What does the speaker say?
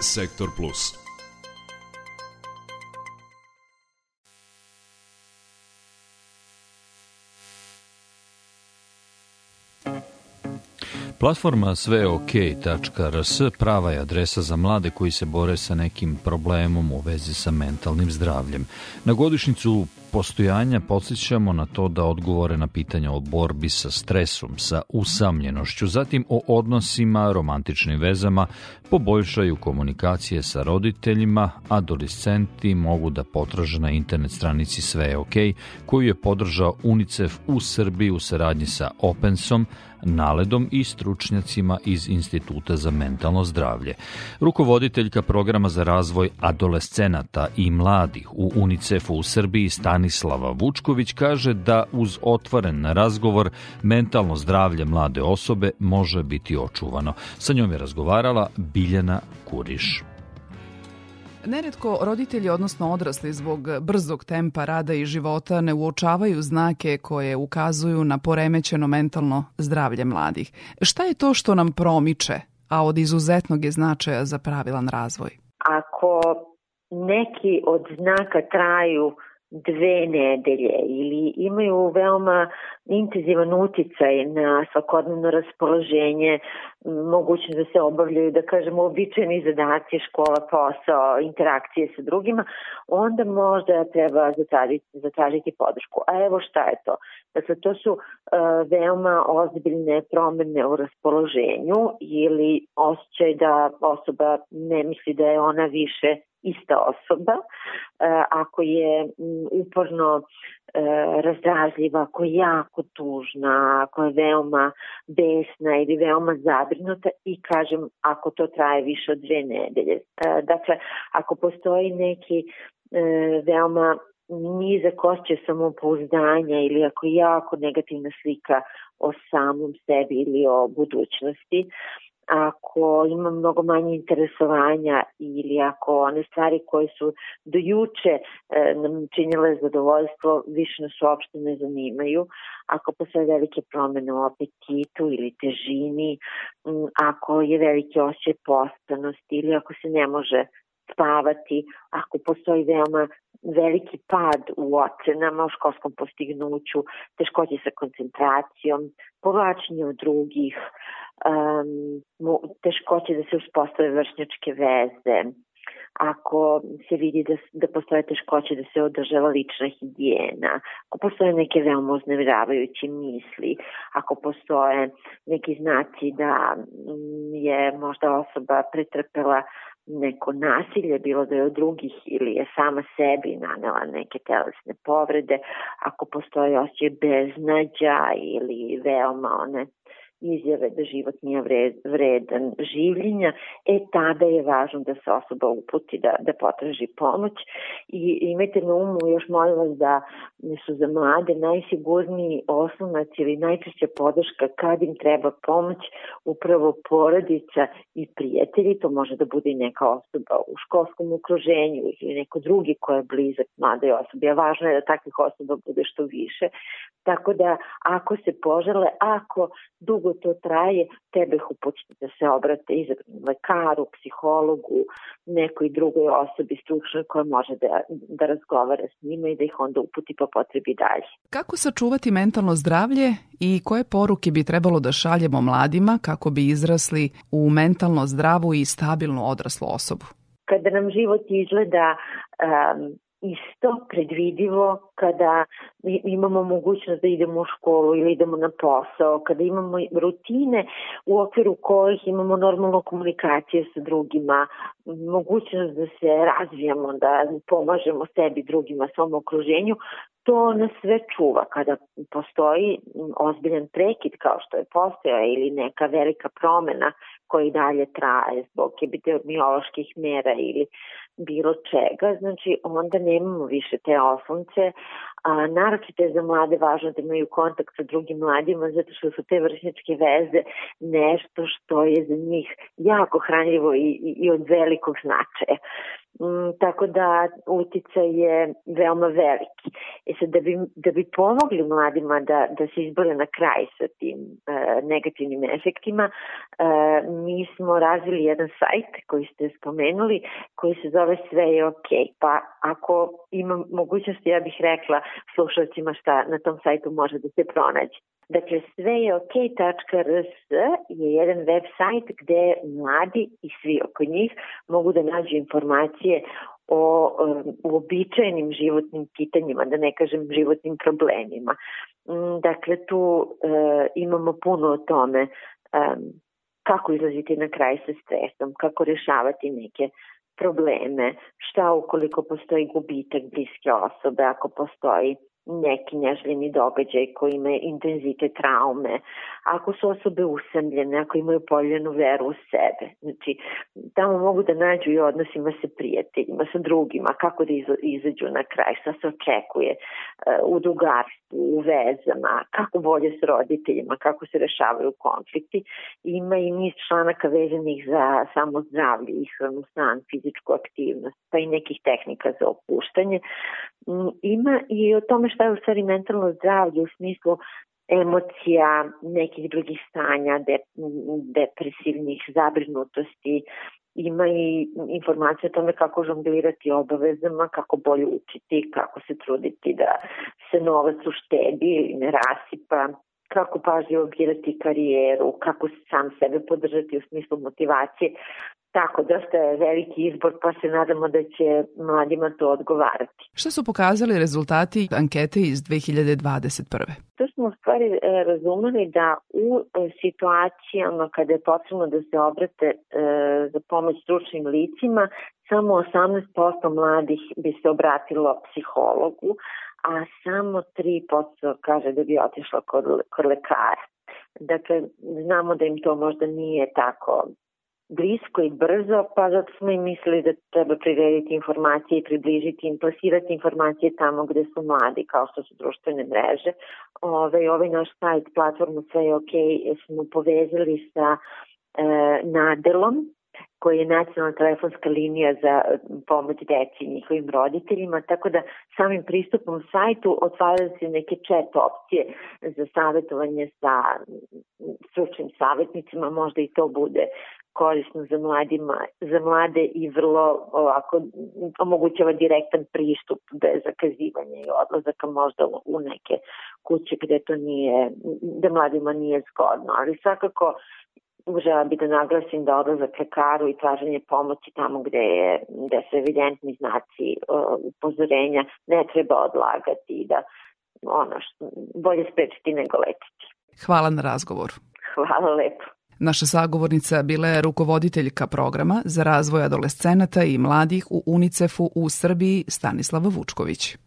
Sektor Plus. Platforma sveok.rs prava je adresa za mlade koji se bore sa nekim problemom u vezi sa mentalnim zdravljem. Na godišnicu postojanja podsjećamo na to da odgovore na pitanja o borbi sa stresom, sa usamljenošću, zatim o odnosima, romantičnim vezama, poboljšaju komunikacije sa roditeljima, adolescenti mogu da potraže na internet stranici Sve je ok, koju je podržao UNICEF u Srbiji u saradnji sa Opensom, Naledom i stručnjacima iz Instituta za mentalno zdravlje. Rukovoditeljka programa za razvoj adolescenata i mladih u UNICEF-u u Srbiji Stan Branislava Vučković kaže da uz otvoren razgovor mentalno zdravlje mlade osobe može biti očuvano. Sa njom je razgovarala Biljana Kuriš. Neretko roditelji, odnosno odrasli, zbog brzog tempa rada i života ne uočavaju znake koje ukazuju na poremećeno mentalno zdravlje mladih. Šta je to što nam promiče, a od izuzetnog je značaja za pravilan razvoj? Ako neki od znaka traju dve nedelje ili imaju veoma intenzivan uticaj na svakodnevno raspoloženje, mogućnost da se obavljaju, da kažemo, običajni zadaci, škola, posao, interakcije sa drugima, onda možda treba zatražiti, zatražiti podršku. A evo šta je to? Dakle, to su uh, veoma ozbiljne promene u raspoloženju ili osjećaj da osoba ne misli da je ona više ista osoba, e, ako je uporno e, razdražljiva, ako je jako tužna, ako je veoma besna ili veoma zabrinuta i kažem ako to traje više od dve nedelje. E, dakle, ako postoji neki veoma nizak osjećaj samopouzdanja ili ako je jako negativna slika o samom sebi ili o budućnosti, ako ima mnogo manje interesovanja ili ako one stvari koje su do juče e, nam činile zadovoljstvo više nas uopšte ne zanimaju, ako postoje velike promene u apetitu ili težini, ako je veliki osjećaj postanosti ili ako se ne može spavati, ako postoji veoma veliki pad u ocenama, u školskom postignuću, teškoće sa koncentracijom, povlačenje od drugih, um, teškoće da se uspostave vršnjačke veze, ako se vidi da, da postoje teškoće da se održava lična higijena, ako postoje neke veoma uznemiravajuće misli, ako postoje neki znaci da mm, je možda osoba pretrpela neko nasilje, bilo da je od drugih ili je sama sebi nanela neke telesne povrede, ako postoji osjećaj beznađa ili veoma one izjave da život nije vredan življenja, e tada je važno da se osoba uputi da, da potraži pomoć i imajte na umu još molim vas da su za mlade najsigurniji oslonac ili najčešća podrška kad im treba pomoć upravo porodica i prijatelji, to može da bude i neka osoba u školskom okruženju ili neko drugi ko je blizak mladoj osobi, a važno je da takvih osoba bude što više. Tako da ako se požele, ako dugo to traje, tebe ih upućite da se obrate izabranom lekaru, psihologu, nekoj drugoj osobi stručnoj koja može da, da razgovara s njima i da ih onda uputi po potrebi dalje. Kako sačuvati mentalno zdravlje i koje poruke bi trebalo da šaljemo mladima kako bi izrasli u mentalno zdravu i stabilnu odraslu osobu? Kada nam život izgleda um, isto, predvidivo, kada imamo mogućnost da idemo u školu ili idemo na posao, kada imamo rutine u okviru kojih imamo normalnu komunikaciju sa drugima, mogućnost da se razvijamo, da pomažemo sebi, drugima, svom okruženju, to nas sve čuva kada postoji ozbiljan prekid kao što je postojao ili neka velika promena koja dalje traje zbog epidemioloških mera ili bilo čega, znači onda nemamo više te oslonce A, naročito je za mlade važno da imaju kontakt sa drugim mladima zato što su te vršnjačke veze nešto što je za njih jako hranljivo i, i, i od velikog značaja. Mm, tako da uticaj je veoma veliki. E sad, da bi, da bi pomogli mladima da, da se izbore na kraj sa tim e, negativnim efektima, e, mi smo razvili jedan sajt koji ste spomenuli, koji se zove Sve je ok. Pa ako ima mogućnost, ja bih rekla slušalcima šta na tom sajtu može da se pronađe. Dakle, sve je je jedan web sajt gde mladi i svi oko njih mogu da nađu informacije informacije o uobičajenim um, životnim pitanjima, da ne kažem životnim problemima. Mm, dakle, tu e, imamo puno o tome e, kako izlaziti na kraj sa stresom, kako rešavati neke probleme, šta ukoliko postoji gubitak bliske osobe, ako postoji neki nježljeni događaj koji ima intenzitet traume, ako su osobe usamljene, ako imaju poljenu veru u sebe. Znači, tamo mogu da nađu i odnosima sa prijateljima, sa drugima, kako da izađu na kraj, šta se očekuje eh, u drugarstvu, u vezama, kako bolje s roditeljima, kako se rešavaju konflikti. Ima i niz članaka vezanih za samozdravlje, ishranu, san, fizičku aktivnost, pa i nekih tehnika za opuštanje. Mm, ima i o tome što šta je u stvari mentalno zdravlje u smislu emocija, nekih drugih stanja, de, depresivnih zabrinutosti, ima i informacije o tome kako žonglirati obavezama, kako bolje učiti, kako se truditi da se novac uštedi, ne rasipa, kako pažljivo birati karijeru, kako sam sebe podržati u smislu motivacije. Tako, dosta je veliki izbor, pa se nadamo da će mladima to odgovarati. Šta su pokazali rezultati ankete iz 2021. To smo u stvari e, razumeli da u e, situacijama kada je potrebno da se obrate e, za pomoć stručnim licima, samo 18% mladih bi se obratilo psihologu, a samo 3% kaže da bi otišla kod, kod lekara. Dakle, znamo da im to možda nije tako blisko i brzo, pa zato smo i mislili da treba prirediti informacije i približiti im, plasirati informacije tamo gde su mladi, kao što su društvene mreže. Ove, ovaj, ovaj naš sajt, platformu Sve je ok, smo povezali sa e, nadelom, koji je nacionalna telefonska linija za pomoć deci i njihovim roditeljima, tako da samim pristupom sajtu otvaraju se neke chat opcije za savjetovanje sa stručnim savjetnicima, možda i to bude korisno za, mladima, za mlade i vrlo ovako omogućava direktan pristup bez zakazivanja i odlazaka možda u neke kuće gde to nije, da mladima nije zgodno, ali svakako žela bi da naglasim da odlazak lekaru i traženje pomoći tamo gde, je, gde su evidentni znaci uh, upozorenja ne treba odlagati i da ono što, bolje sprečiti nego lečiti. Hvala na razgovoru. Hvala lepo. Naša sagovornica bila je rukovoditeljka programa za razvoj adolescenata i mladih u UNICEF-u u Srbiji Stanislava Vučković.